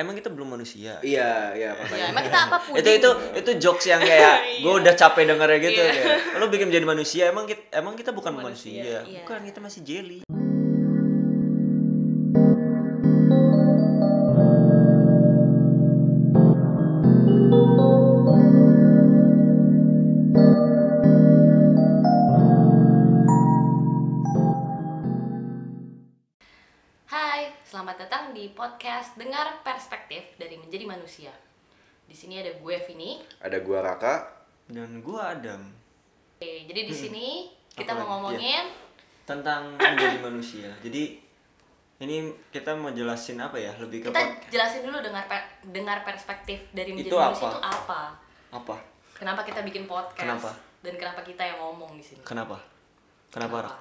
emang kita belum manusia Iya, iya Ya, emang kita apa puding? itu itu itu jokes yang kayak Iya. gue udah capek dengernya gitu Iya. kayak lo bikin menjadi manusia emang kita emang kita bukan Manusia, manusia, iya. bukan kita masih jelly sini ada gue Vini. Ada gua Raka. dan gue Adam Oke, jadi di sini kita Apa mau ngomongin tentang menjadi manusia jadi ini kita mau jelasin apa ya lebih ke kita jelasin dulu dengar per- dengar perspektif dari menjadi Itu manusia apa? itu apa? apa Kenapa kita bikin podcast? Kenapa? Dan kenapa kita yang ngomong di sini? kenapa kenapa, Rak?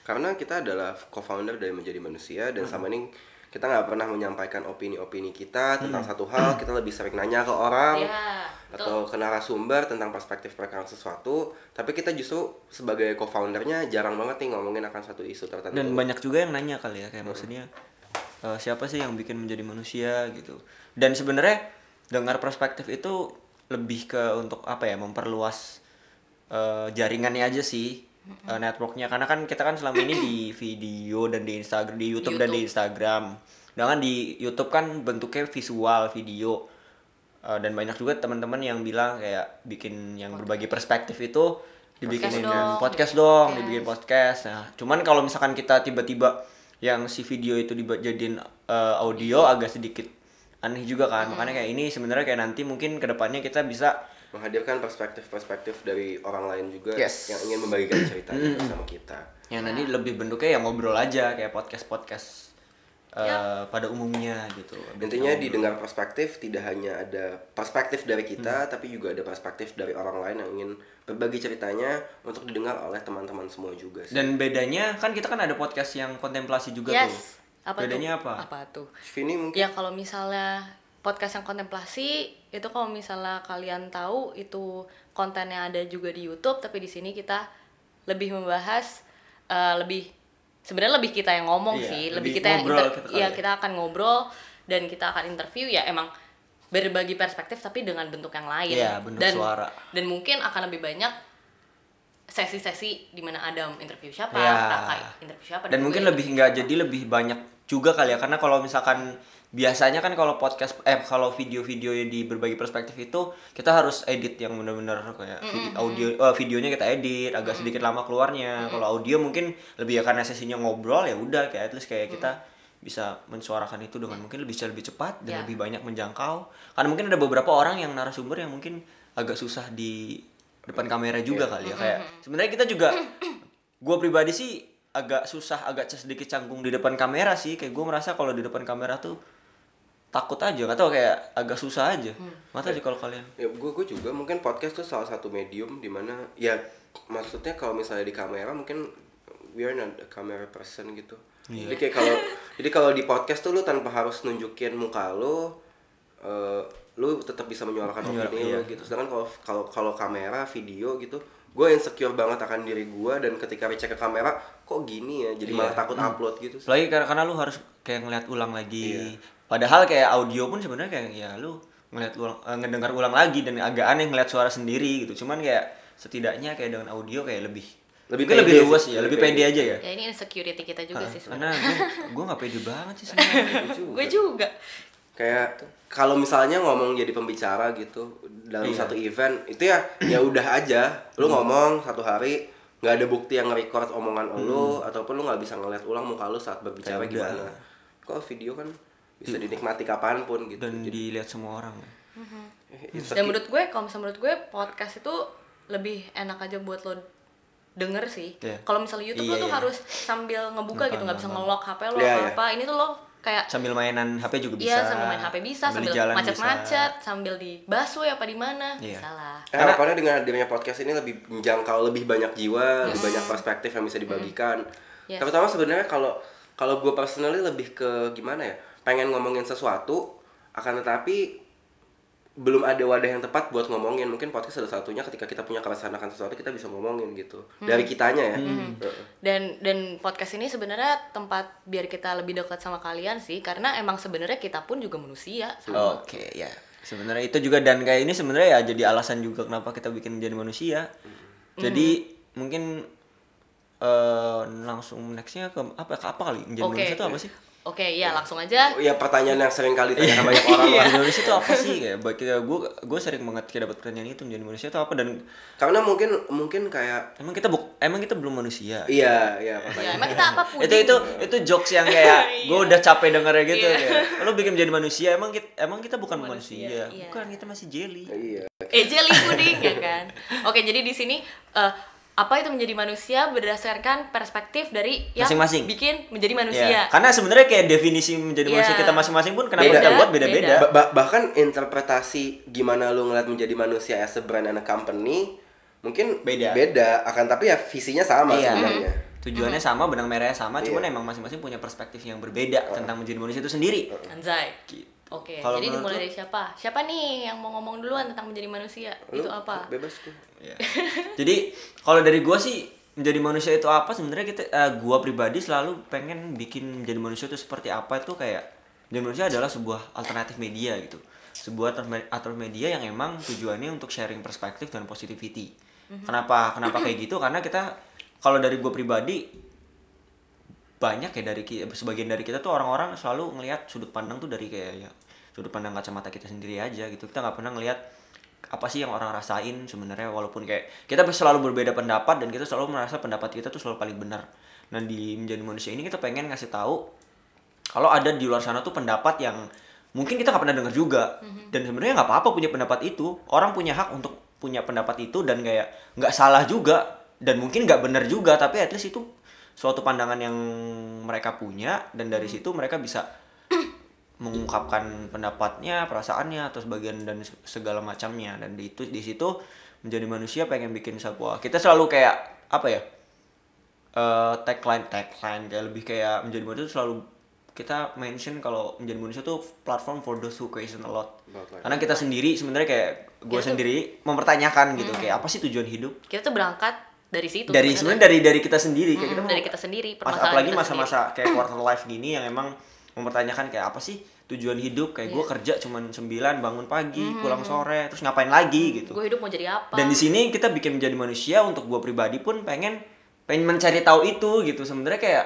Karena kita adalah co-founder dari Menjadi Manusia dan sama ini kita nggak pernah menyampaikan opini-opini kita tentang satu hal, kita lebih sering nanya ke orang Iya, atau betul. ke narasumber tentang perspektif mereka tentang sesuatu, tapi kita justru sebagai co-foundernya jarang banget nih ngomongin akan satu isu tertentu. dan banyak juga yang nanya kali ya kayak maksudnya eh, siapa sih yang bikin menjadi manusia gitu. Dan sebenarnya dengar perspektif itu lebih ke untuk apa ya memperluas eh, jaringannya aja sih eh, networknya. Karena kan kita kan selama ini di video dan di Instagram di YouTube, dan di YouTube. Instagram. Dengan di YouTube kan bentuknya visual video. Eh, dan banyak juga teman-teman yang bilang kayak bikin yang berbagi perspektif itu dibikinin dong, podcast, dong podcast. dibikin podcast. Nah cuman kalau misalkan kita tiba-tiba yang si video itu dijadiin eh, audio agak sedikit aneh juga kan. Makanya kayak ini sebenarnya kayak nanti mungkin ke depannya kita bisa menghadirkan perspektif-perspektif dari orang lain juga Yes. yang ingin membagikan ceritanya bersama kita. yang nanti lebih bentuknya yang ngobrol aja kayak podcast podcast pada umumnya gitu Intinya di dengar perspektif tidak hanya ada perspektif dari kita, tapi juga ada perspektif dari orang lain yang ingin berbagi ceritanya untuk didengar oleh teman-teman semua juga sih. dan bedanya kan kita kan ada podcast yang kontemplasi juga tuh Yes. Apa bedanya tuh? apa Apa tuh? Vini mungkin Ya kalau misalnya podcast yang kontemplasi itu kalau misalnya kalian tahu itu kontennya ada juga di YouTube tapi di sini kita lebih membahas eh, lebih sebenarnya lebih kita yang ngomong Iya, sih, lebih lebih kita yang inter- kita kali ya ya. kita akan ngobrol dan kita akan interview ya emang berbagi perspektif tapi dengan bentuk yang lain Iya, bentuk dan suara. dan mungkin akan lebih banyak sesi-sesi di mana Adam interview siapa, Ya. Raka interview siapa dan mungkin lebih nggak jadi lebih banyak juga kali ya karena kalau misalkan biasanya kan kalau podcast eh kalau video-video yang di berbagi perspektif itu kita harus edit yang benar-benar kayak vide- audio eh, videonya kita edit agak sedikit lama keluarnya. Kalau audio mungkin lebih ya karena sesinya ngobrol ya udah kayak at least kayak kita bisa mensuarakan itu dengan mungkin lebih lebih cepat dan Ya. lebih banyak menjangkau. Karena mungkin ada beberapa orang yang narasumber yang mungkin agak susah di depan kamera juga kali ya kayak sebenarnya kita juga gue pribadi sih agak susah agak sedikit canggung di depan kamera sih. Kayak gue merasa kalau di depan kamera tuh takut aja nggak tahu kayak agak susah aja. Nggak tahu sih kalau kalian. Ya gue gue juga mungkin podcast tuh salah satu medium di mana ya maksudnya kalau misalnya di kamera mungkin we are not a camera person gitu. Jadi kayak kalau jadi kalau di podcast tuh lu tanpa harus nunjukin muka lu eh, lu tetap bisa menyuarakan Menyuara- opini iya. lu gitu. Sedangkan kalau kalau kalau kamera video gitu gue insecure banget akan diri gue dan ketika cek ke kamera kok gini ya? Jadi malah takut upload gitu apalagi karena, karena lu harus kayak ngeliat ulang lagi padahal kayak audio pun sebenarnya kayak ya lu ngeliat ulang eh, ngedengar ulang lagi dan agak aneh ngeliat suara sendiri gitu. Cuman kayak setidaknya kayak dengan audio kayak lebih Lebih mungkin lebih pede luas sih, ya lebih lebih pede. pede. aja ya. Ya ini insecurity kita juga sih karena sebenarnya gue gue nggak pede banget sih sebenarnya. Gue juga. Kayak kalau misalnya ngomong jadi pembicara gitu dalam Iya. satu event itu ya ya udah aja. Lu ngomong satu hari nggak ada bukti yang nge-record omongan lu ataupun lu nggak bisa ngeliat ulang muka lu saat berbicara Kayak udah. gimana. Kok video kan bisa dinikmati kapan pun gitu dan dilihat semua orang Eh, dan menurut gue kalau misalnya menurut gue podcast itu lebih enak aja buat lo denger sih Iya. kalau misalnya YouTube Iya, lo tuh iya. harus sambil ngebuka gitu nggak bisa nge-lock HP lo Iya, apa iya. apa ini tuh lo kayak sambil mainan HP juga bisa Iya sambil main HP bisa sambil sambil macet-macet sambil di busway apa di mana Iya. bisa lah Eh, harapannya dengan hadirnya podcast ini lebih menjangkau lebih banyak jiwa, lebih banyak perspektif yang bisa dibagikan. Yes. Terutama sebenarnya kalau kalau gue personally lebih ke gimana ya, pengen ngomongin sesuatu, akan tetapi belum ada wadah yang tepat buat ngomongin mungkin podcast salah satunya ketika kita punya keresahan akan sesuatu kita bisa ngomongin gitu dari kitanya ya Heeh. dan dan podcast ini sebenarnya tempat biar kita lebih dekat sama kalian sih karena emang sebenarnya kita pun juga manusia Oke, ya. Sebenarnya itu juga dan kayak ini sebenarnya ya jadi alasan juga kenapa kita bikin menjadi manusia. Jadi mungkin eh langsung nextnya ke apa ke apa kali menjadi Oke. manusia itu apa sih? Oke ya langsung aja. Oh, ya pertanyaan yang sering kali ditanya banyak orang lah. Menjadi manusia itu apa sih? Kayak bagi gue gue sering banget kayak dapat pertanyaan itu menjadi manusia itu apa dan karena mungkin mungkin kayak emang kita buk emang kita belum manusia. iya iya ya? pertanyaan emang kita apa pun itu itu itu jokes yang kayak gue udah capek dengernya gitu Iya. kayak lo bikin menjadi manusia emang kita emang kita bukan manusia, Manusia, iya. bukan kita masih jelly. Iya. Eh jelly pudding ya kan? Oke jadi di sini eh, apa itu menjadi manusia berdasarkan perspektif dari yang Masing-masing. bikin menjadi Iya. manusia karena sebenarnya kayak definisi menjadi Iya. manusia kita masing-masing pun kenapa Beda. kita buat beda-beda Beda. Ba- ba- bahkan interpretasi gimana lu ngeliat menjadi manusia as a brand and a company mungkin Beda. beda akan tapi ya visinya sama Iya. sebenarnya tujuannya sama benang merahnya sama cuman Iya. emang masing-masing punya perspektif yang berbeda tentang menjadi manusia itu sendiri anjay Gitu. Oke Kalau jadi dimulai dari siapa? Siapa nih yang mau ngomong duluan tentang menjadi manusia? Lu itu apa? bebas tuh Iya. jadi kalau dari gua sih menjadi manusia itu apa? Sebenarnya kita eh, gua pribadi selalu pengen bikin menjadi manusia itu seperti apa itu kayak menjadi manusia adalah sebuah alternatif media gitu. Sebuah alterna- alternatif media yang emang tujuannya untuk sharing perspektif dan positivity. Kenapa kenapa kayak gitu? Karena kita kalau dari gua pribadi banyak ya dari ki- sebagian dari kita tuh orang-orang selalu ngelihat sudut pandang tuh dari kayak ya sudut pandang kacamata kita sendiri aja gitu. Kita nggak pernah ngelihat apa sih yang orang rasain sebenarnya walaupun kayak kita selalu berbeda pendapat dan kita selalu merasa pendapat kita tuh selalu paling benar. Nah di menjadi manusia ini kita pengen ngasih tahu kalau ada di luar sana tuh pendapat yang mungkin kita nggak pernah dengar juga. Dan sebenarnya nggak apa-apa punya pendapat itu. Orang punya hak untuk punya pendapat itu dan kayak nggak salah juga dan mungkin nggak benar juga tapi at least itu suatu pandangan yang mereka punya dan dari situ mereka bisa mengungkapkan pendapatnya, perasaannya atau sebagian dan se- segala macamnya. Dan di itu di situ menjadi manusia pengen bikin sebuah kita selalu kayak apa ya eh tagline tagline kayak lebih kayak menjadi manusia itu selalu kita mention kalau menjadi manusia tuh platform for those who question a lot. Karena kita sendiri sebenarnya kayak gue Kita tuh- sendiri mempertanyakan gitu kayak apa sih tujuan hidup? Kita tuh berangkat dari situ dari sebenarnya. dari dari kita sendiri kayak kita dari kita sendiri permasalahan apalagi masa-masa kayak quarter life gini yang emang mempertanyakan kayak apa sih tujuan hidup? Kayak Iya. gue kerja cuman 9 bangun pagi pulang sore terus ngapain lagi gitu. gue hidup mau jadi apa? Dan di sini kita bikin menjadi manusia untuk gue pribadi pun pengen pengen mencari tahu itu gitu. Sebenarnya kayak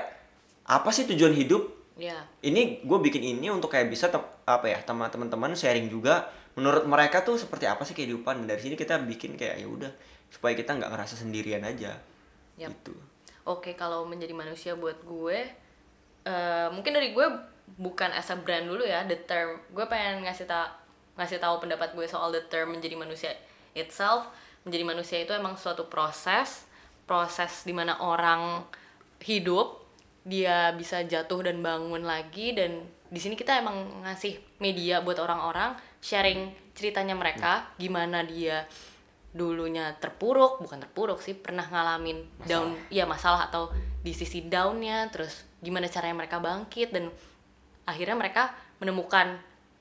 apa sih tujuan hidup? Ya ini gue bikin ini untuk kayak bisa apa ya teman teman-teman sharing juga. Menurut mereka tuh seperti apa sih kehidupan? Dan dari sini kita bikin kayak ya udah supaya kita nggak ngerasa sendirian aja Yap. gitu Oke, kalau menjadi manusia buat gue, eh, mungkin dari gue bukan as a brand dulu ya, the term. Gue pengen ngasih ta ngasih tahu pendapat gue soal the term menjadi manusia itself. Menjadi manusia itu emang suatu proses, proses di mana orang hidup, dia bisa jatuh dan bangun lagi dan di sini kita emang ngasih media buat orang-orang sharing ceritanya mereka, gimana dia dulunya terpuruk bukan terpuruk sih pernah ngalamin down ya masalah atau di sisi downnya terus gimana caranya mereka bangkit dan akhirnya mereka menemukan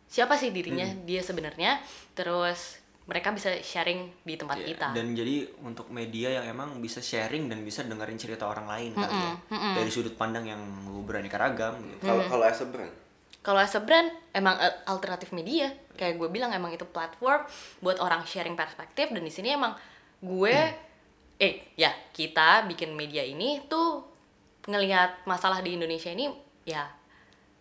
siapa sih dirinya dia sebenarnya terus mereka bisa sharing di tempat Iya, kita. Dan jadi untuk media yang emang bisa sharing dan bisa dengerin cerita orang lain kali ya. Dari sudut pandang yang beraneka ragam gitu. kalau kalau as a brand? Kalau as a brand emang eh, alternatif media kayak gue bilang emang itu platform buat orang sharing perspektif dan di sini emang gue eh ya kita bikin media ini tuh ngelihat masalah di Indonesia ini ya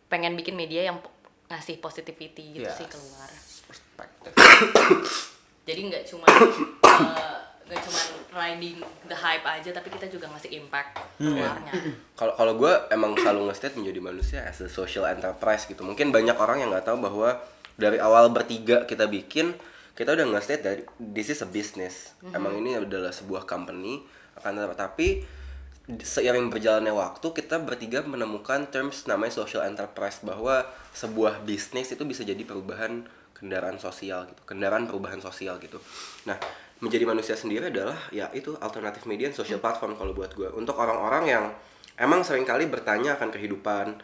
pengen bikin media yang ngasih positivity gitu Ya. sih keluar Perspektif. jadi nggak cuma eh, nggak cuma riding the hype aja tapi kita juga ngasih impact keluarnya kalau kalau gue emang selalu nge-state menjadi manusia as a social enterprise gitu mungkin banyak orang yang nggak tahu bahwa dari awal bertiga kita bikin kita udah nge-state dari this is a business. Emang ini adalah sebuah company akan tetapi seiring berjalannya waktu kita bertiga menemukan terms namanya social enterprise bahwa sebuah bisnis itu bisa jadi perubahan kendaraan sosial gitu kendaraan perubahan sosial gitu. Nah menjadi manusia sendiri adalah ya itu alternatif media dan social platform kalau buat gue untuk orang-orang yang emang sering kali bertanya akan kehidupan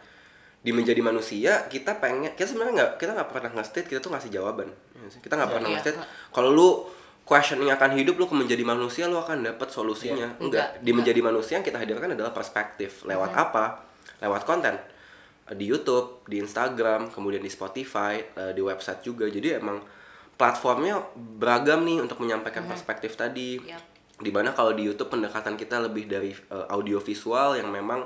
di menjadi manusia kita pengen kita sebenarnya nggak kita nggak pernah nge-state kita tuh ngasih jawaban. Ya kita nggak pernah Iya. nge-state. Kalau lu questioning akan hidup lu ke menjadi manusia lu akan dapat solusinya. Iya. enggak. di menjadi manusia yang kita hadirkan adalah perspektif. Lewat apa? Lewat konten. Di YouTube di Instagram kemudian di Spotify eh, di website juga. Jadi emang platformnya beragam nih untuk menyampaikan perspektif tadi. Yap. di mana kalau di YouTube pendekatan kita lebih dari eh, audio visual yang memang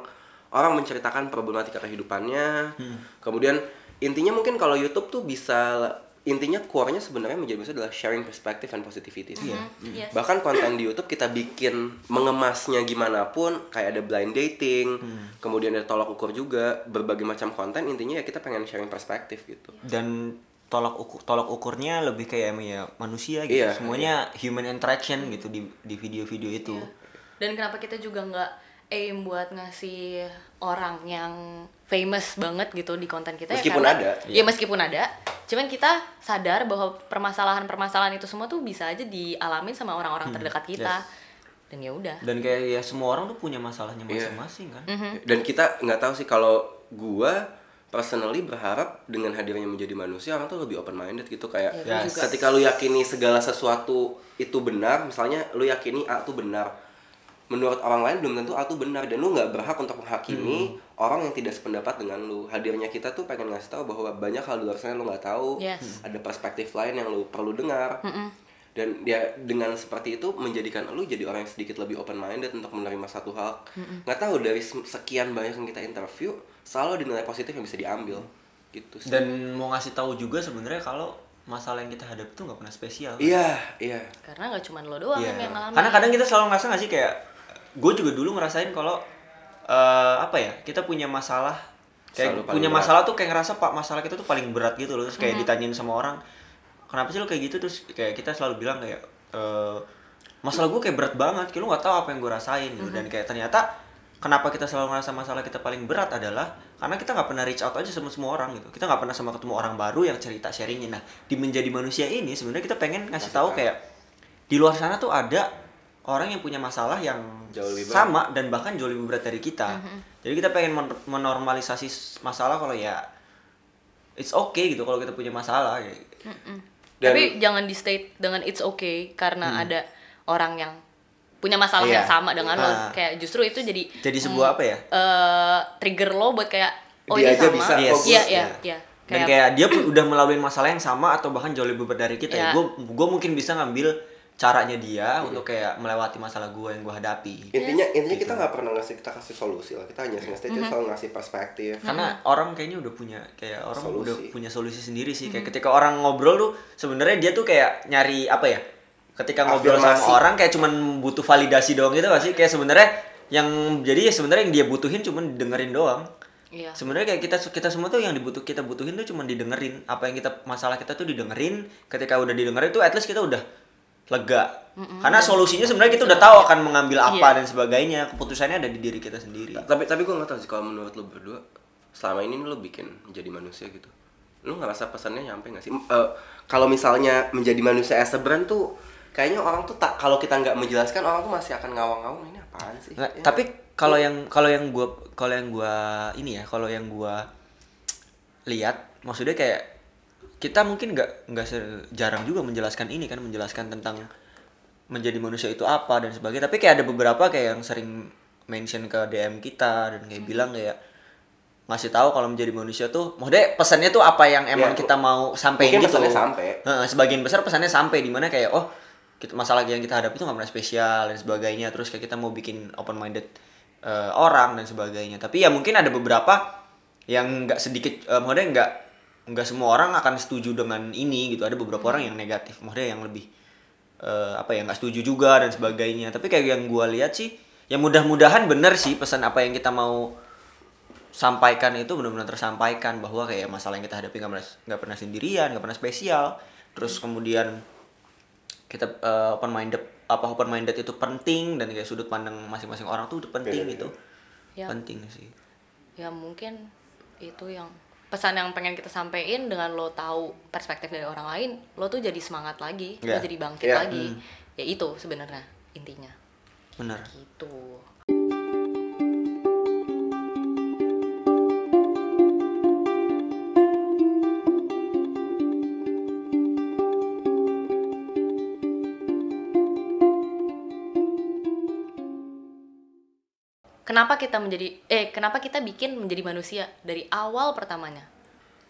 orang menceritakan problematika kehidupannya. Kemudian intinya mungkin kalau YouTube tuh bisa intinya core-nya sebenarnya menjadi manusia adalah sharing perspective and positivity sih. Yes. bahkan konten di YouTube kita bikin mengemasnya gimana pun kayak ada blind dating kemudian ada tolak ukur juga berbagai macam konten intinya ya kita pengen sharing perspektif gitu. Dan tolak ukur tolak ukurnya lebih kayak emang ya manusia gitu. Iya, semuanya human interaction gitu di di video-video itu. Dan kenapa kita juga nggak aim buat ngasih orang yang famous banget gitu di konten kita Meskipun ya ada. Ya meskipun ada, cuman kita sadar bahwa permasalahan-permasalahan itu semua tuh bisa aja dialamin sama orang-orang terdekat kita. Dan ya udah. dan kayak ya semua orang tuh punya masalahnya Iya. masing-masing kan dan kita nggak tahu sih kalau gua personally berharap dengan hadirnya menjadi manusia orang tuh lebih open minded gitu kayak Ya, gua juga. ketika lu yakini segala sesuatu itu benar misalnya lu yakini A itu benar menurut orang lain belum tentu A itu benar. Dan lu nggak berhak untuk menghakimi orang yang tidak sependapat dengan lu. Hadirnya kita tuh pengen ngasih tahu bahwa banyak hal di luar sana lu nggak tahu. Yes. ada perspektif lain yang lu perlu dengar. Dan ya dengan seperti itu menjadikan lu jadi orang yang sedikit lebih open minded untuk menerima satu hal. Nggak tahu dari se- sekian banyak yang kita interview selalu ada nilai positif yang bisa diambil. Gitu sih. dan mau ngasih tahu juga sebenarnya kalau masalah yang kita hadapi tuh nggak pernah spesial iya iya. Karena nggak cuma lo doang Iya. yang ngalamin. Karena kadang kita selalu ngerasa nggak sih kayak gue juga dulu ngerasain kalau eh, apa ya kita punya masalah kayak Selalu punya berat. masalah tuh kayak ngerasa pak masalah kita tuh paling berat gitu loh terus kayak ditanyain sama orang kenapa sih lo kayak gitu? Terus kayak kita selalu bilang kayak eh, masalah gue kayak berat banget kayak lo nggak tahu apa yang gue rasain gitu. Dan kayak ternyata kenapa kita selalu ngerasa masalah kita paling berat adalah karena kita nggak pernah reach out aja sama semua orang gitu. Kita nggak pernah sama ketemu orang baru yang cerita sharingin. Nah di menjadi manusia ini sebenarnya kita pengen ngasih tahu kayak di luar sana tuh ada orang yang punya masalah yang Jauh lebih berat. sama dan bahkan jauh lebih berat dari kita. Jadi kita pengen men- menormalisasi masalah kalau ya it's okay gitu kalau kita punya masalah. ya. Dan- Tapi jangan di state dengan it's okay karena ada orang yang punya masalah Iya. yang sama dengan lo. Nah. Kayak justru itu jadi Jadi sebuah apa ya? eh, trigger lo buat kayak oh Dia ini aja sama. bisa Yes. fokus. Iya, iya, Iya. iya. Dan Kayak, dia pun udah melalui masalah yang sama atau bahkan jauh lebih berat dari kita ya. Iya. Gue gue mungkin bisa ngambil caranya dia untuk kayak melewati masalah gue yang gue hadapi. intinya intinya kita nggak pernah ngasih kita kasih solusi lah. Kita hanya ngasih kita selalu ngasih perspektif. Karena orang kayaknya udah punya kayak orang Solusi. udah punya solusi sendiri sih. Kayak ketika orang ngobrol tuh sebenarnya dia tuh kayak nyari apa ya? Ketika ngobrol Afirmasi. sama orang kayak cuman butuh validasi doang gitu gak sih? Kayak sebenarnya yang jadi ya sebenarnya yang dia butuhin cuman dengerin doang. Iya. sebenarnya kayak kita kita semua tuh yang dibutuh kita butuhin tuh cuman didengerin. Apa yang kita masalah kita tuh didengerin. Ketika udah didengerin tuh at least kita udah lega. Karena solusinya sebenarnya kita udah tahu akan mengambil apa Iya. dan sebagainya. Keputusannya ada di diri kita sendiri. Tapi tapi gue nggak tahu sih kalau menurut lo berdua selama ini lo bikin menjadi manusia gitu lo ngerasa pesannya nyampe nggak sih? Eh, kalau misalnya menjadi manusia as a brand tuh kayaknya orang tuh tak kalau kita nggak menjelaskan orang tuh masih akan ngawang-ngawang ini apaan sih? Nggak, Ya. tapi kalau yang kalau yang gua kalau yang gua ini ya kalau yang gua lihat maksudnya kayak kita mungkin nggak nggak jarang juga menjelaskan ini kan menjelaskan tentang menjadi manusia itu apa dan sebagainya. Tapi kayak ada beberapa kayak yang sering mention ke DM kita dan kayak bilang kayak ngasih tahu kalau menjadi manusia tuh maksudnya pesannya tuh apa yang emang Ya, kita mau sampaikan gitu? pesannya sampai. Heeh, sebagian besar pesannya sampai di mana kayak oh kita, masalah yang kita hadapi itu nggak pernah spesial dan sebagainya. Terus kayak kita mau bikin open minded orang dan sebagainya. Tapi ya mungkin ada beberapa yang nggak sedikit eh, maksudnya nggak nggak semua orang akan setuju dengan ini gitu. Ada beberapa orang yang negatif maksudnya yang lebih eh, apa ya nggak setuju juga dan sebagainya. Tapi kayak yang gua lihat sih ya mudah-mudahan bener sih pesan apa yang kita mau sampaikan itu benar-benar tersampaikan bahwa kayak masalah yang kita hadapi nggak pernah nggak pernah sendirian nggak pernah spesial. Terus kemudian kita uh, open minded apa open minded itu penting dan kayak sudut pandang masing-masing orang tuh penting Beda-beda. gitu. Ya. penting sih. Ya mungkin itu yang pesan yang pengen kita sampein dengan lo tahu perspektif dari orang lain lo tuh jadi semangat lagi lo Ya. jadi bangkit Ya. lagi. Ya itu sebenarnya intinya. Bener gitu kenapa kita menjadi eh kenapa kita bikin menjadi manusia? Dari awal pertamanya.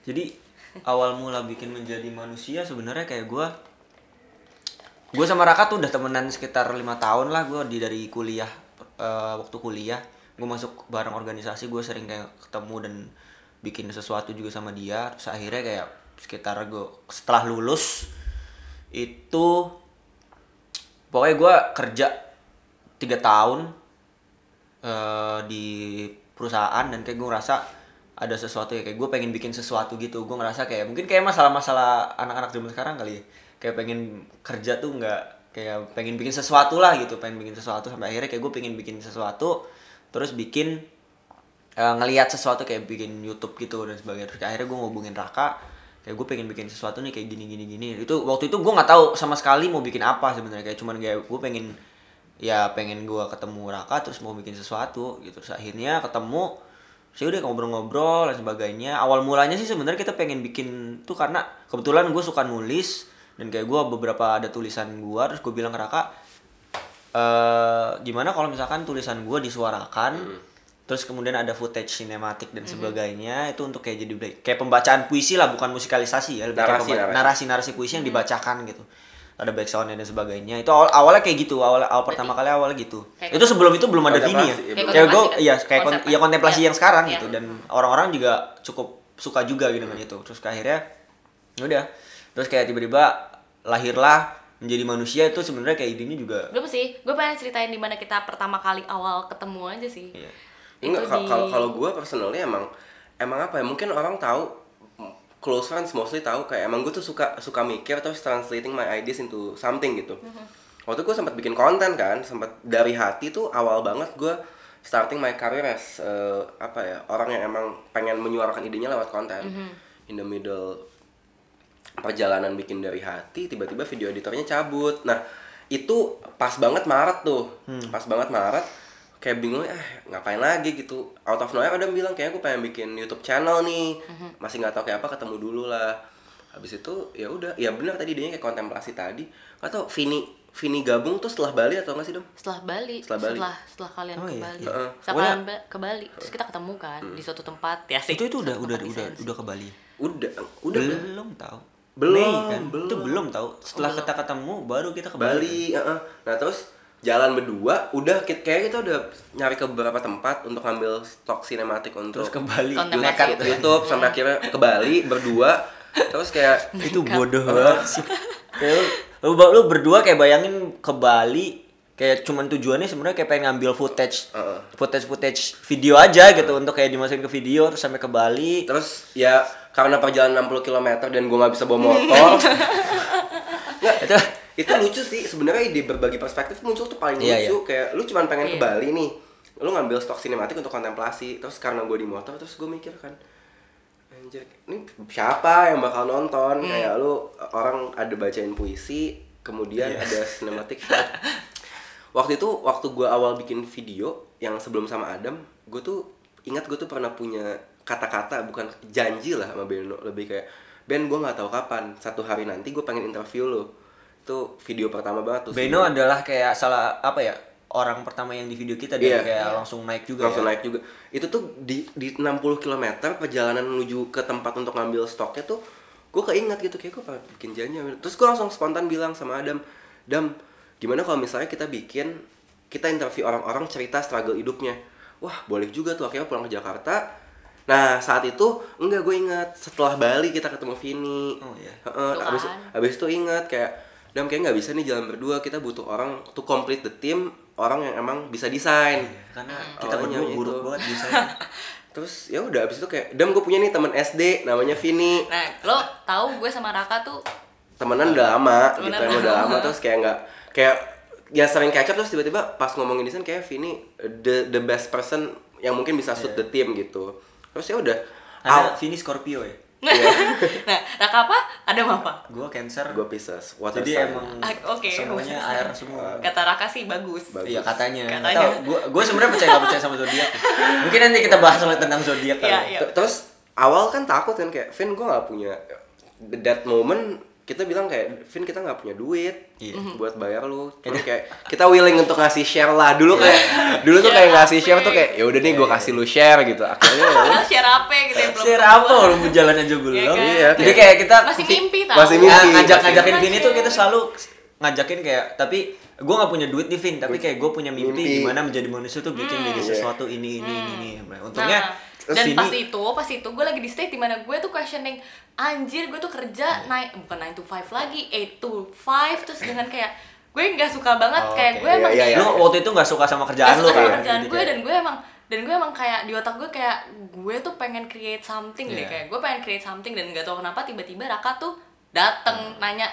Jadi awal mula bikin menjadi manusia sebenarnya kayak gue gue sama Raka tuh udah temenan sekitar lima tahun lah gue di dari kuliah eh, waktu kuliah. Gue masuk bareng organisasi gue sering kayak ketemu dan bikin sesuatu juga sama dia. Terus akhirnya kayak sekitar gue setelah lulus itu pokoknya gue kerja tiga tahun eh, di perusahaan dan kayak gue ngerasa ada sesuatu ya kayak gue pengen bikin sesuatu gitu. Gue ngerasa kayak mungkin kayak masalah-masalah anak-anak zaman sekarang kali ya. Kayak pengen kerja tuh nggak kayak pengen bikin sesuatu lah gitu pengen bikin sesuatu sampai akhirnya kayak gue pengen bikin sesuatu terus bikin eh, ngelihat sesuatu kayak bikin YouTube gitu dan sebagainya. Terus akhirnya gue ngubungin Raka kayak gue pengen bikin sesuatu nih kayak gini gini gini. Itu waktu itu gue nggak tahu sama sekali mau bikin apa sebenarnya. Kayak cuman kayak gue pengen ya pengen gue ketemu Raka terus mau bikin sesuatu gitu. Terus akhirnya ketemu saya udah ngobrol-ngobrol dan sebagainya. Awal mulanya sih sebenarnya kita pengen bikin tuh karena kebetulan gue suka nulis dan kayak gue beberapa ada tulisan gue terus gue bilang ke Raka eh gimana kalau misalkan tulisan gue disuarakan terus kemudian ada footage sinematik dan sebagainya itu untuk kayak jadi kayak pembacaan puisi lah bukan musikalisasi ya lebih kayak Narasi, pemba- narasi. narasi-narasi puisi yang dibacakan gitu ada backsoundnya dan sebagainya itu awal awalnya kayak gitu awal awal pertama kali awalnya gitu Kayak itu sebelum itu belum ada Vini ya ya, Kayak gue kan? iya kayak kon- ya kontemplasi Iya. yang sekarang Iya. gitu dan orang-orang juga cukup suka juga gitu dengan itu terus akhirnya ya udah terus kayak tiba-tiba lahirlah menjadi manusia itu sebenarnya kayak idenya juga Belum sih, gue pengen ceritain di mana kita pertama kali awal ketemu aja sih. Iya. Enggak, Itu kalau di- kalau kalau gue personally emang emang apa ya? Mungkin orang tahu close friends mostly tahu kayak emang gue tuh suka suka mikir terus translating my ideas into something gitu. Waktu gue sempat bikin konten kan, sempat dari hati tuh awal banget gue starting my career as eh, apa ya orang yang emang pengen menyuarakan idenya lewat konten. In the middle perjalanan bikin dari hati, tiba-tiba video editornya cabut. Nah itu pas banget Maret tuh, pas banget Maret kayak bingung eh ngapain lagi? gitu. Out of nowhere ada bilang kayak aku pengen bikin YouTube channel nih. Masih nggak tahu kayak apa ketemu dulu lah. Habis itu ya udah. Ya benar tadi idenya kayak kontemplasi tadi. Atau Vini Vini gabung tuh setelah Bali atau nggak sih dong setelah Bali, Setelah Bali. setelah setelah kalian Oh, ke iya. Bali, Heeh. setelah kalian ke Bali, terus kita ketemu kan di suatu tempat. Ya sih. itu itu udah udah udah udah ke Bali? Udah udah. Belum tahu. Belum, Mei kan? Belum. itu belum. tahu. Setelah belum. kita ketemu baru kita ke Bali. heeh. nah terus jalan berdua udah kayak kita udah nyari ke beberapa tempat untuk ngambil stok sinematik untuk terus ke Bali. Nekat YouTube, YouTube sampai akhirnya ke Bali berdua. Terus kayak itu bodoh banget sih. Lu, lu, lu berdua kayak bayangin ke Bali kayak cuman tujuannya sebenarnya kayak pengen ngambil footage footage footage video aja gitu untuk kayak dimasukin ke video terus sampai ke Bali. Terus ya karena perjalanan 60 km dan gue nggak bisa bawa motor. Nggak itu itu lucu sih sebenarnya ide berbagi perspektif muncul tuh paling Iya, lucu kayak lu cuman pengen ke Iya. Bali nih lu ngambil stok sinematik untuk kontemplasi terus karena gue di motor terus gue mikir kan anjir ini siapa yang bakal nonton Hmm. kayak lu orang ada bacain puisi kemudian Iya. ada sinematik shot. waktu itu waktu gue awal bikin video yang sebelum sama Adam gue tuh ingat gue tuh pernah punya kata-kata bukan janji lah sama Beno lebih kayak Ben gue nggak tahu kapan satu hari nanti gue pengen interview lo itu video pertama banget tuh Beno video. adalah kayak salah apa ya orang pertama yang di video kita dia Iya. kayak Iya. langsung naik juga langsung ya. naik juga itu tuh di di 60 km perjalanan menuju ke tempat untuk ngambil stoknya tuh gue keinget gitu kayak gue pengen bikin janji terus gue langsung spontan bilang sama Adam Dam gimana kalau misalnya kita bikin kita interview orang-orang cerita struggle hidupnya wah boleh juga tuh akhirnya pulang ke Jakarta nah saat itu enggak gue ingat setelah Bali kita ketemu Vini Oh, iya. Heeh, Tuh abis, kan. abis itu ingat kayak Dam kayak nggak bisa nih jalan berdua kita butuh orang to complete the team orang yang emang bisa desain. Karena Hmm. kita berdua itu. buruk banget bisa Terus ya udah abis itu kayak Dam gue punya nih teman SD namanya Vini. Nah, lo tahu gue sama Raka tuh? Temenan udah lama Temenan. gitu emang udah lama terus kayak nggak kayak ya sering catch up terus tiba-tiba pas ngomongin desain kayak Vini the the best person yang mungkin bisa suit the team gitu. Terus ya udah ada Vini Scorpio ya nah, Raka apa? Ada apa? gue Cancer gue Pisces water jadi sign. emang Ah, oke. semuanya air semua Kata Raka sih bagus. Bagus. Iya katanya. Katanya. Tahu, gua gua sebenarnya percaya nggak percaya sama zodiak. Mungkin nanti kita bahas soal tentang zodiak. Iya, ya. iya. Terus awal kan takut kan kayak Vin gue nggak punya that moment kita bilang kayak Vin kita nggak punya duit Iya. buat bayar lu. Terus kayak kita willing untuk ngasih share lah. Dulu kayak dulu tuh kayak ngasih share tuh kayak ya udah nih gue kasih lu share gitu. Akhirnya ya share apa gitu yang belum Share apa orang jalan aja belum. Iya kan? Iya, Jadi kayak kita masih mimpi tau Masih Ya, mimpi. ngajak-ngajakin Masih Vin itu kita selalu ngajakin kayak tapi gue nggak punya duit nih Vin tapi kayak gue punya mimpi, Mimpi. gimana menjadi manusia tuh bikin Hmm. jadi Iya. sesuatu ini ini ini. Ini untungnya Nah, terus dan Vini- pas itu, pas itu gue lagi di state di mana gue tuh questioning anjir gue tuh kerja naik bukan 9 to 5 lagi 8 to 5 terus dengan kayak gue nggak suka banget Oh, kayak gue Iya, emang iya, iya. lu waktu itu nggak suka sama kerjaan Gak lu suka sama kan? kerjaan Jadi gue kayak- dan gue emang dan gue emang kayak di otak gue kayak gue tuh pengen create something deh Iya. kayak gue pengen create something dan nggak tahu kenapa tiba-tiba Raka tuh dateng nanya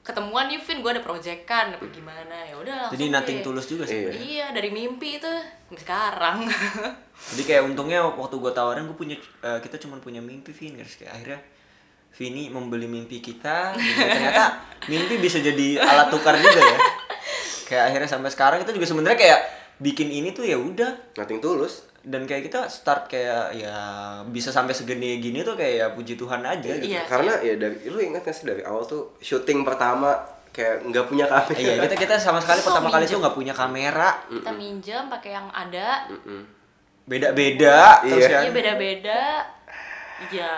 ketemuan nih Vin gue ada project kan apa gimana ya udah jadi deh. tulus juga sih Iya. iya dari mimpi itu sekarang jadi kayak untungnya waktu gue tawarin gue punya eh, kita cuma punya mimpi Vin guys. Kayak akhirnya Vini membeli mimpi kita ternyata mimpi bisa jadi alat tukar juga ya. Kayak akhirnya sampai sekarang kita juga sebenarnya kayak bikin ini tuh ya udah. Nothing tulus. Dan kayak kita start kayak ya bisa sampai segini gini tuh kayak ya puji Tuhan aja gitu. Iya. karena ya dari lu ingat gak sih dari awal tuh syuting pertama kayak nggak punya kamera? Iya, kita kita sama sekali So, pertama kali minjem. tuh nggak punya kamera, kita minjem pakai yang ada. Mm-mm. Beda-beda terus Iya. ya. iya beda-beda iya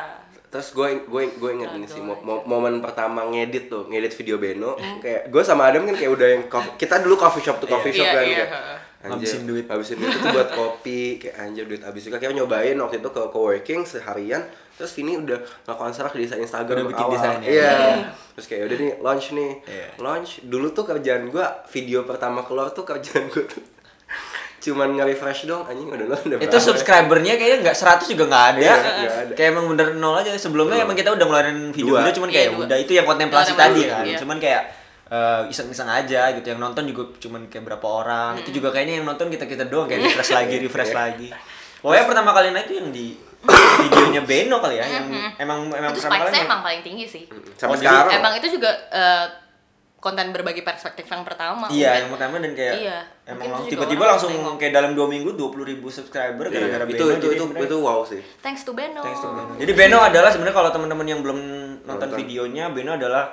terus gue gue gue inget ini sih mo- aja. mo- momen pertama ngedit tuh ngedit video Beno Hmm. kayak gue sama Adam kan kayak udah yang coffee- kita dulu coffee shop tuh coffee shop Iya, kan iya, kayak heeh. anjir, Habisin duit. habisin duit itu buat kopi kayak anjir duit habis juga kayak nyobain waktu itu ke coworking seharian terus Vini udah nggak serak di desain Instagram Udah bikin awal. desainnya. iya Hmm. terus kayak udah nih launch nih Iya. launch dulu tuh kerjaan gue video pertama keluar tuh kerjaan gue tuh cuman nge-refresh dong anjing udah lo udah Itu ya? subscribernya kayaknya nggak 100 juga nggak ada. Iya, ada. Kayak emang bener nol aja. Sebelumnya emang kita udah ngeluarin video Dua. video cuman Iya, kayak dua. udah itu yang kontemplasi Kontemplasi, tadi kan. iya. Cuman kayak eh, iseng-iseng aja gitu. Yang nonton juga cuman kayak berapa orang. Itu juga kayaknya yang nonton kita-kita doang kayak refresh lagi, refresh lagi. Pokoknya pertama kali naik itu yang di videonya Beno kali ya yang emang emang itu pertama kali emang paling tinggi sih sampai Oh, sekarang emang itu juga eh, konten berbagi perspektif yang pertama Iya, mungkin. yang pertama dan kayak Iya, emang itu tiba-tiba langsung nengok. kayak dalam dua minggu 20 ribu subscriber Iya, gara-gara itu Beno. itu Jadi itu sebenarnya- itu wow sih thanks to Beno Thanks to Beno. Jadi Beno adalah sebenarnya kalau teman-teman yang belum nonton Nonton. videonya, Beno adalah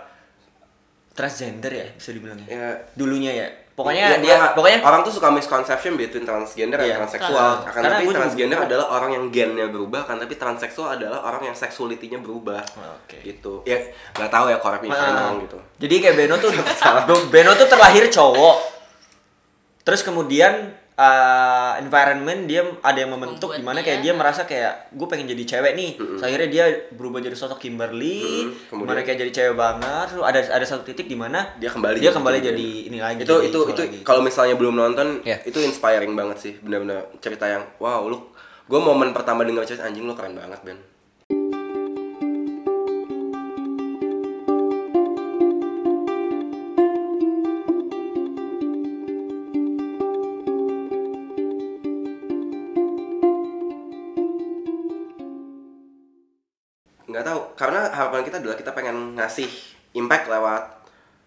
transgender ya bisa dibilang ya. Ya. Dulunya ya. Pokoknya Iya, dia orang- pokoknya orang tuh suka misconception between transgender dan transseksual. Karena- Akan karena tapi juga transgender belum- adalah orang yang gennya berubah, kan tapi transseksual adalah orang yang seksualitinya berubah. Oke. Gitu. Ya nggak tahu ya korek Ah. ngomong gitu. Jadi kayak Beno tuh Beno tuh terlahir cowok. Terus kemudian uh, environment dia ada yang membentuk Membuat di mana dia, kayak dia nah. merasa kayak gue pengen jadi cewek nih. Terus akhirnya dia berubah jadi sosok Kimberly, Mm, kemudian- di mana kayak jadi cewek banget. Terus ada ada satu titik di mana Dia kembali dia jadi kembali jadi ini lagi. Itu jadi itu cowok itu kalau misalnya belum nonton Iya. itu inspiring banget sih. Benar-benar cerita yang wow lu gue momen pertama denger cerita anjing lu keren banget Ben kita adalah kita pengen ngasih impact lewat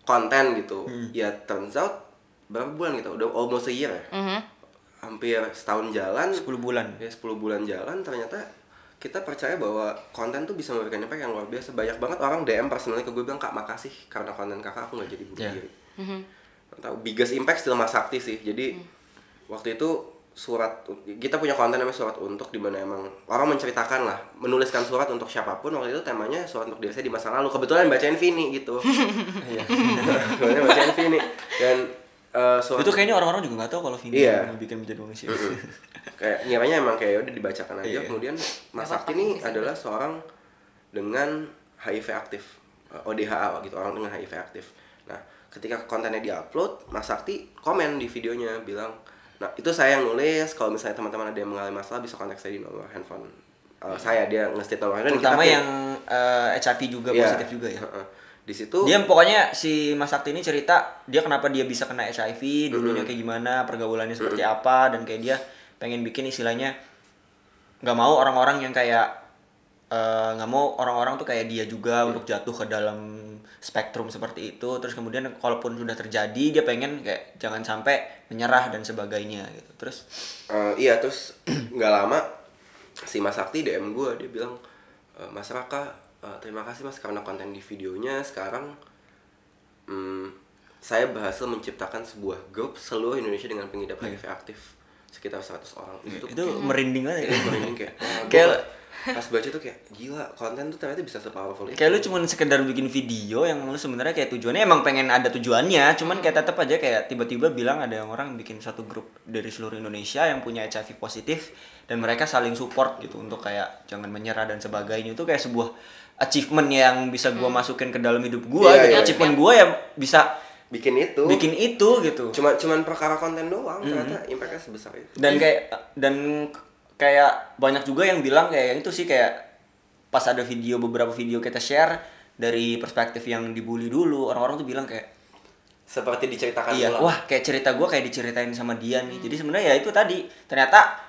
konten gitu. Ya turns out berapa bulan gitu? Udah almost a year ya? Mhm. hampir setahun jalan. 10 bulan. ya 10 bulan jalan ternyata kita percaya bahwa konten tuh bisa memberikan impact yang luar biasa. Banyak banget orang DM personally ke gue bilang kak makasih karena konten kakak aku nggak jadi bunuh Yeah. diri. Nggak tahu biggest impact still Mas Sakti sih. Jadi waktu itu surat kita punya konten namanya surat untuk di mana emang orang menceritakan lah menuliskan surat untuk siapa pun waktu itu temanya surat untuk diri saya di masa lalu kebetulan bacain Vini gitu Iya. kebetulan bacain Vini dan eh, surat itu kayaknya orang-orang juga nggak taw kalau Vini Iya. yang bikin menjadi manusia. kayak ngiranya emang kayak udah dibacakan aja Iya. kemudian Mas Sakti ini adalah seorang dengan HIV aktif eh, ODHA gitu orang dengan HIV aktif nah ketika kontennya diupload Mas Sakti komen di videonya bilang nah itu saya yang nulis. Kalau misalnya teman-teman ada yang mengalami masalah bisa kontak saya di nomor handphone eh, saya. Dia nge-state nomor handphone Terutama kita- yang eh, HIV juga Iya, positif juga ya. heeh. di situ Dia pokoknya si Mas Sakti ini cerita dia kenapa dia bisa kena HIV, dulunya kayak gimana, pergaulannya seperti apa dan kayak dia pengen bikin istilahnya nggak mau orang-orang yang kayak eh, nggak mau orang-orang tuh kayak dia juga untuk jatuh ke dalam spektrum seperti itu. Terus kemudian kalaupun sudah terjadi dia pengen kayak jangan sampai menyerah dan sebagainya gitu. Terus Eh, iya terus nggak lama si Mas Sakti DM gue dia bilang "Eh, Mas Raka "Eh, terima kasih mas karena konten di videonya sekarang hmm, saya berhasil menciptakan sebuah grup seluruh Indonesia dengan pengidap HIV aktif sekitar 100 orang itu itu merinding banget ya. kayak merinding kayak Kayak- pas baca tuh kayak gila konten tuh ternyata bisa sepowerful itu. Kayak lu cuman sekedar bikin video yang lu sebenarnya kayak tujuannya emang pengen ada tujuannya cuman kayak tetap aja kayak tiba-tiba bilang ada yang orang bikin satu grup dari seluruh Indonesia yang punya HIV positif dan mereka saling support gitu untuk kayak jangan menyerah dan sebagainya. Itu kayak sebuah achievement yang bisa gua masukin ke dalam hidup gua Iya, gitu. iya, achievement gua yang bisa bikin itu. bikin itu gitu. Cuma cuman perkara konten doang ternyata impactnya sebesar itu. Dan kayak dan kayak banyak juga yang bilang kayak itu sih kayak pas ada video beberapa video kita share dari perspektif yang dibully dulu orang-orang tuh bilang kayak seperti diceritakan iya ulang. wah kayak cerita gua kayak diceritain sama dia nih jadi sebenarnya ya itu tadi ternyata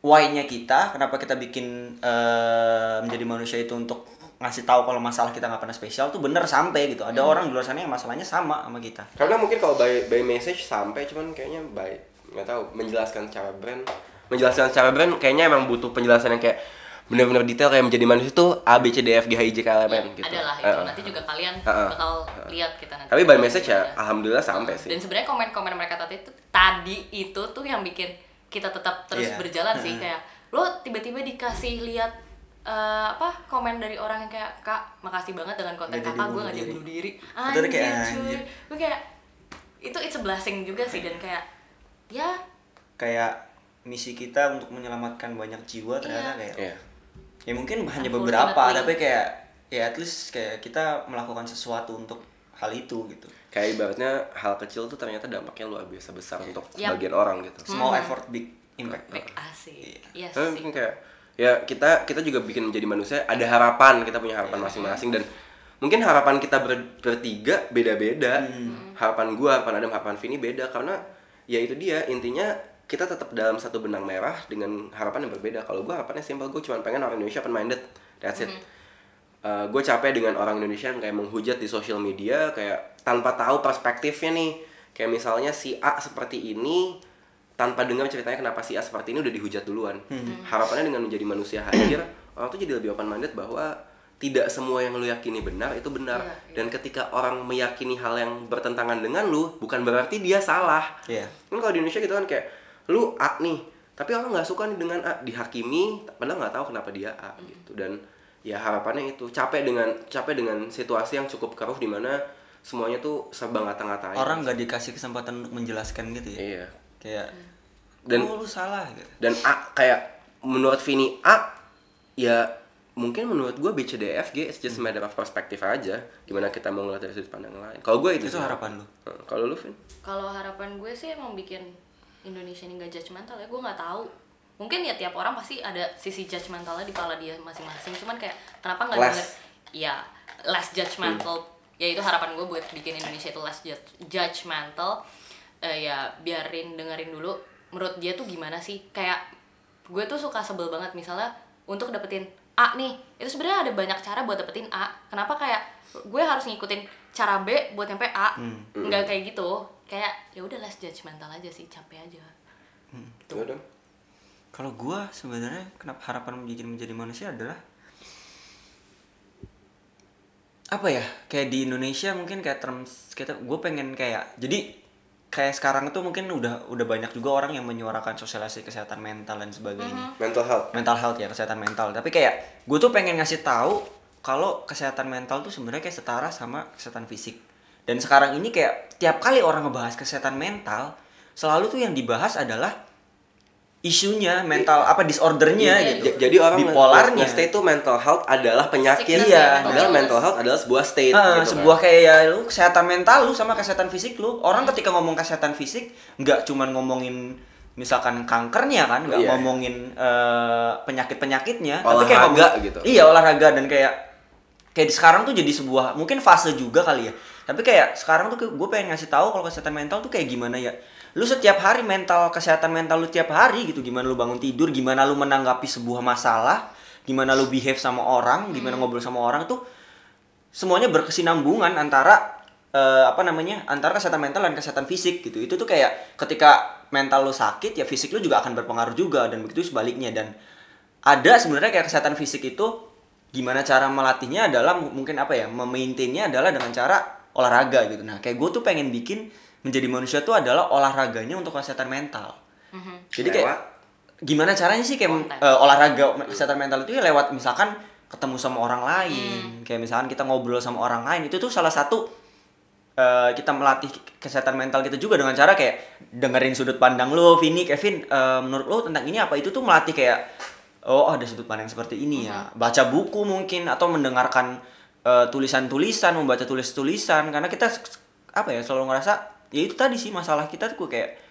why-nya kita kenapa kita bikin eh, menjadi manusia itu untuk ngasih tahu kalau masalah kita nggak pernah spesial tuh bener sampai gitu. Ada orang di luar sana yang masalahnya sama sama kita. Karena mungkin kalau by by message sampai cuman kayaknya by nggak tahu menjelaskan cara brand menjelaskan cara brand kayaknya emang butuh penjelasan yang kayak benar-benar detail kayak menjadi manusia itu A B C D F G H I J K L M N gitu. adalah itu nanti juga kalian bakal lihat kita nanti Tapi by message ya Gimana. alhamdulillah sampai sih. dan sebenarnya komen-komen mereka tadi itu tadi itu tuh yang bikin kita tetap terus Iya. berjalan sih kayak lo tiba-tiba dikasih lihat eh, apa komen dari orang yang kayak kak makasih banget dengan konten jadi kakak gue jadi diri." bunuh diri Itu anjir kayak, cuy anjir. gue kayak itu it's a blessing juga sih dan kayak ya kayak misi kita untuk menyelamatkan banyak jiwa ternyata Iya. kayak Iya. ya mungkin hanya beberapa tapi kayak ya at least kayak kita melakukan sesuatu untuk hal itu gitu. Kayak ibaratnya hal kecil tuh ternyata dampaknya luar biasa besar untuk Yap. sebagian orang gitu. small effort big impact. Back asik. Iya. Tapi sih. mungkin kayak ya kita kita juga bikin menjadi manusia ada harapan kita punya harapan masing-masing dan mungkin harapan kita ber- bertiga beda-beda. Harapan gua harapan Adam harapan Vini beda karena ya itu dia intinya kita tetap dalam satu benang merah dengan harapan yang berbeda. Kalau gua harapannya simpel gue cuma pengen orang Indonesia open minded that's it. Gue capek dengan orang Indonesia yang kayak menghujat di sosial media kayak tanpa tahu perspektifnya nih. Kayak misalnya si A seperti ini tanpa dengar ceritanya kenapa si A seperti ini udah dihujat duluan. Harapannya dengan menjadi manusia hadir orang tuh jadi lebih open minded bahwa tidak semua yang lu yakini benar itu benar. Iya, iya. dan ketika orang meyakini hal yang bertentangan dengan lu bukan berarti dia salah. Iya. kan kalau di Indonesia gitu kan kayak lu A nih tapi orang nggak suka nih dengan A dihakimi padahal nggak tahu kenapa dia A gitu. Dan ya harapannya itu capek dengan capek dengan situasi yang cukup keruh di mana semuanya tuh serba ngata-ngatain. Orang nggak dikasih kesempatan untuk menjelaskan gitu ya? Iya. Kayak Dan- oh lu salah gitu. dan A kayak menurut Vini A ya mungkin menurut gue BCDFG it's just matter of perspektif aja gimana kita mau ngeliat dari sudut pandang lain. Kalau gue itu, itu sih. harapan lu? Heeh, kalau lu Vin? Kalau harapan gue sih emang bikin Indonesia ini gak judgmental ya gue nggak tahu. Mungkin ya tiap orang pasti ada sisi judgmentalnya di kepala dia masing-masing cuman kayak kenapa nggak denger? Ya less judgmental ya itu harapan gue buat bikin Indonesia itu less judge- judgmental Eh, ya biarin dengerin dulu menurut dia tuh gimana sih? Kayak gue tuh suka sebel banget misalnya untuk dapetin A nih itu sebenarnya ada banyak cara buat dapetin A. Kenapa kayak gue harus ngikutin cara B buat nyampe A? Nggak kayak gitu kayak ya udah less judgmental aja sih capek aja. Gua dong. Kalau gua sebenarnya kenapa harapan menjadi menjadi manusia adalah apa ya? Kayak di Indonesia mungkin kayak terms kita gue pengen kayak jadi kayak sekarang tuh mungkin udah udah banyak juga orang yang menyuarakan sosialisasi kesehatan mental dan sebagainya. Mental health. Mental health ya kesehatan mental. Tapi kayak gue tuh pengen ngasih tahu kalau kesehatan mental tuh sebenarnya kayak setara sama kesehatan fisik dan sekarang ini kayak tiap kali orang ngebahas kesehatan mental selalu tuh yang dibahas adalah isunya mental apa disordernya Iya, gitu jadi orang bipolarnya nge-stay itu mental health adalah penyakit Sickness Iya. ya, padahal mental health adalah sebuah state Ah, gitu kan. sebuah kayak ya lu kesehatan mental lu sama kesehatan fisik lu orang ketika ngomong kesehatan fisik nggak cuman ngomongin misalkan kankernya kan nggak Iya. ngomongin eh, penyakit-penyakitnya Olahraga ngomong- gitu. iya olahraga dan kayak kayak di sekarang tuh jadi sebuah mungkin fase juga kali ya tapi kayak sekarang tuh gue pengen ngasih tahu kalau kesehatan mental tuh kayak gimana ya. Lu setiap hari mental kesehatan mental lu tiap hari gitu gimana lu bangun tidur gimana lu menanggapi sebuah masalah gimana lu behave sama orang gimana ngobrol sama orang tuh semuanya berkesinambungan antara eh, apa namanya antara kesehatan mental dan kesehatan fisik gitu. Itu tuh kayak ketika mental lu sakit ya fisik lu juga akan berpengaruh juga dan begitu sebaliknya. Dan ada sebenarnya kayak kesehatan fisik itu gimana cara melatihnya adalah mu- mungkin apa ya memaintainnya adalah dengan cara olahraga gitu. Nah kayak gue tuh pengen bikin menjadi manusia tuh adalah olahraganya untuk kesehatan mental. Jadi kayak Lewat? gimana caranya sih kayak Konten. eh, olahraga kesehatan mental itu ya lewat misalkan ketemu sama orang lain. Kayak misalkan kita ngobrol sama orang lain itu tuh salah satu eh, kita melatih kesehatan mental kita juga dengan cara kayak dengerin sudut pandang lo, Vini, Kevin, eh, menurut lo tentang ini apa? Itu tuh melatih kayak oh ada sudut pandang seperti ini ya, baca buku mungkin atau mendengarkan eh, tulisan-tulisan, membaca tulis-tulisan karena kita apa ya selalu ngerasa ya itu tadi sih masalah kita tuh kayak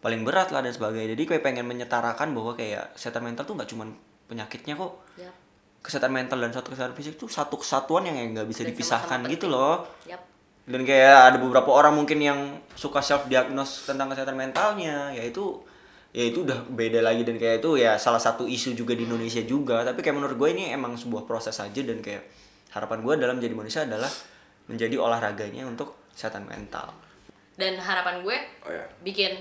paling berat lah dan sebagainya. Jadi kayak pengen menyetarakan bahwa kayak kesehatan mental tuh nggak cuman penyakitnya kok Yap. kesehatan mental dan suatu kesehatan fisik tuh satu kesatuan yang nggak bisa Dan dipisahkan sama-sama gitu penting. loh Yap. dan kayak ada beberapa orang mungkin yang suka self diagnose tentang kesehatan mentalnya ya itu ya itu udah beda lagi dan kayak itu ya salah satu isu juga di Indonesia juga tapi kayak menurut gue ini emang sebuah proses aja dan kayak harapan gue dalam menjadi manusia adalah menjadi olahraganya untuk kesehatan mental Dan harapan gue Oh ya. bikin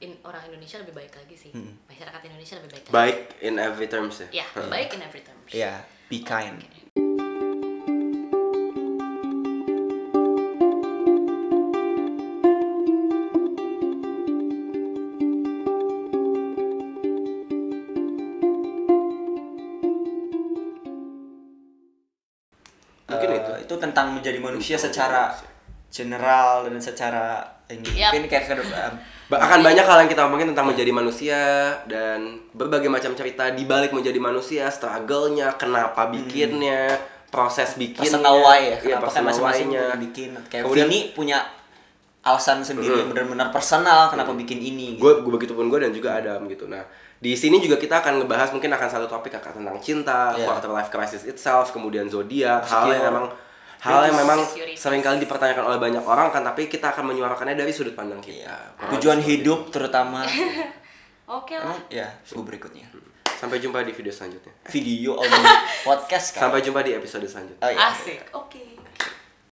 in, orang Indonesia lebih baik lagi sih. Masyarakat Indonesia lebih baik lagi. Baik in every terms ya. Ya, baik in every terms. ya be kind Mungkin tentang menjadi manusia secara manusia. general dan secara ini Yap. mungkin kayak akan banyak hal yang kita omongin tentang menjadi manusia dan berbagai macam cerita di balik menjadi manusia, struggle-nya, kenapa bikinnya, proses bikinnya, personal why ya iya, kenapa kan personal masing-masing bikin kayak Kemudian- Vini punya alasan sendiri yang benar-benar personal kenapa bikin ini gitu. gue gue begitu pun gue dan juga Adam gitu nah di sini juga kita akan ngebahas mungkin akan satu topik akan tentang cinta Iya. quarter life crisis itself kemudian zodiak hal yang Insecure. Hal yang memang sering kali dipertanyakan oleh banyak orang kan tapi kita akan menyuarakannya dari sudut pandang kita Kurang tujuan hidup terutama Oke lah. Ya buku berikutnya itu. sampai jumpa di video selanjutnya video audio podcast kan sampai jumpa di episode selanjutnya Oh, iya. Asik. Oke.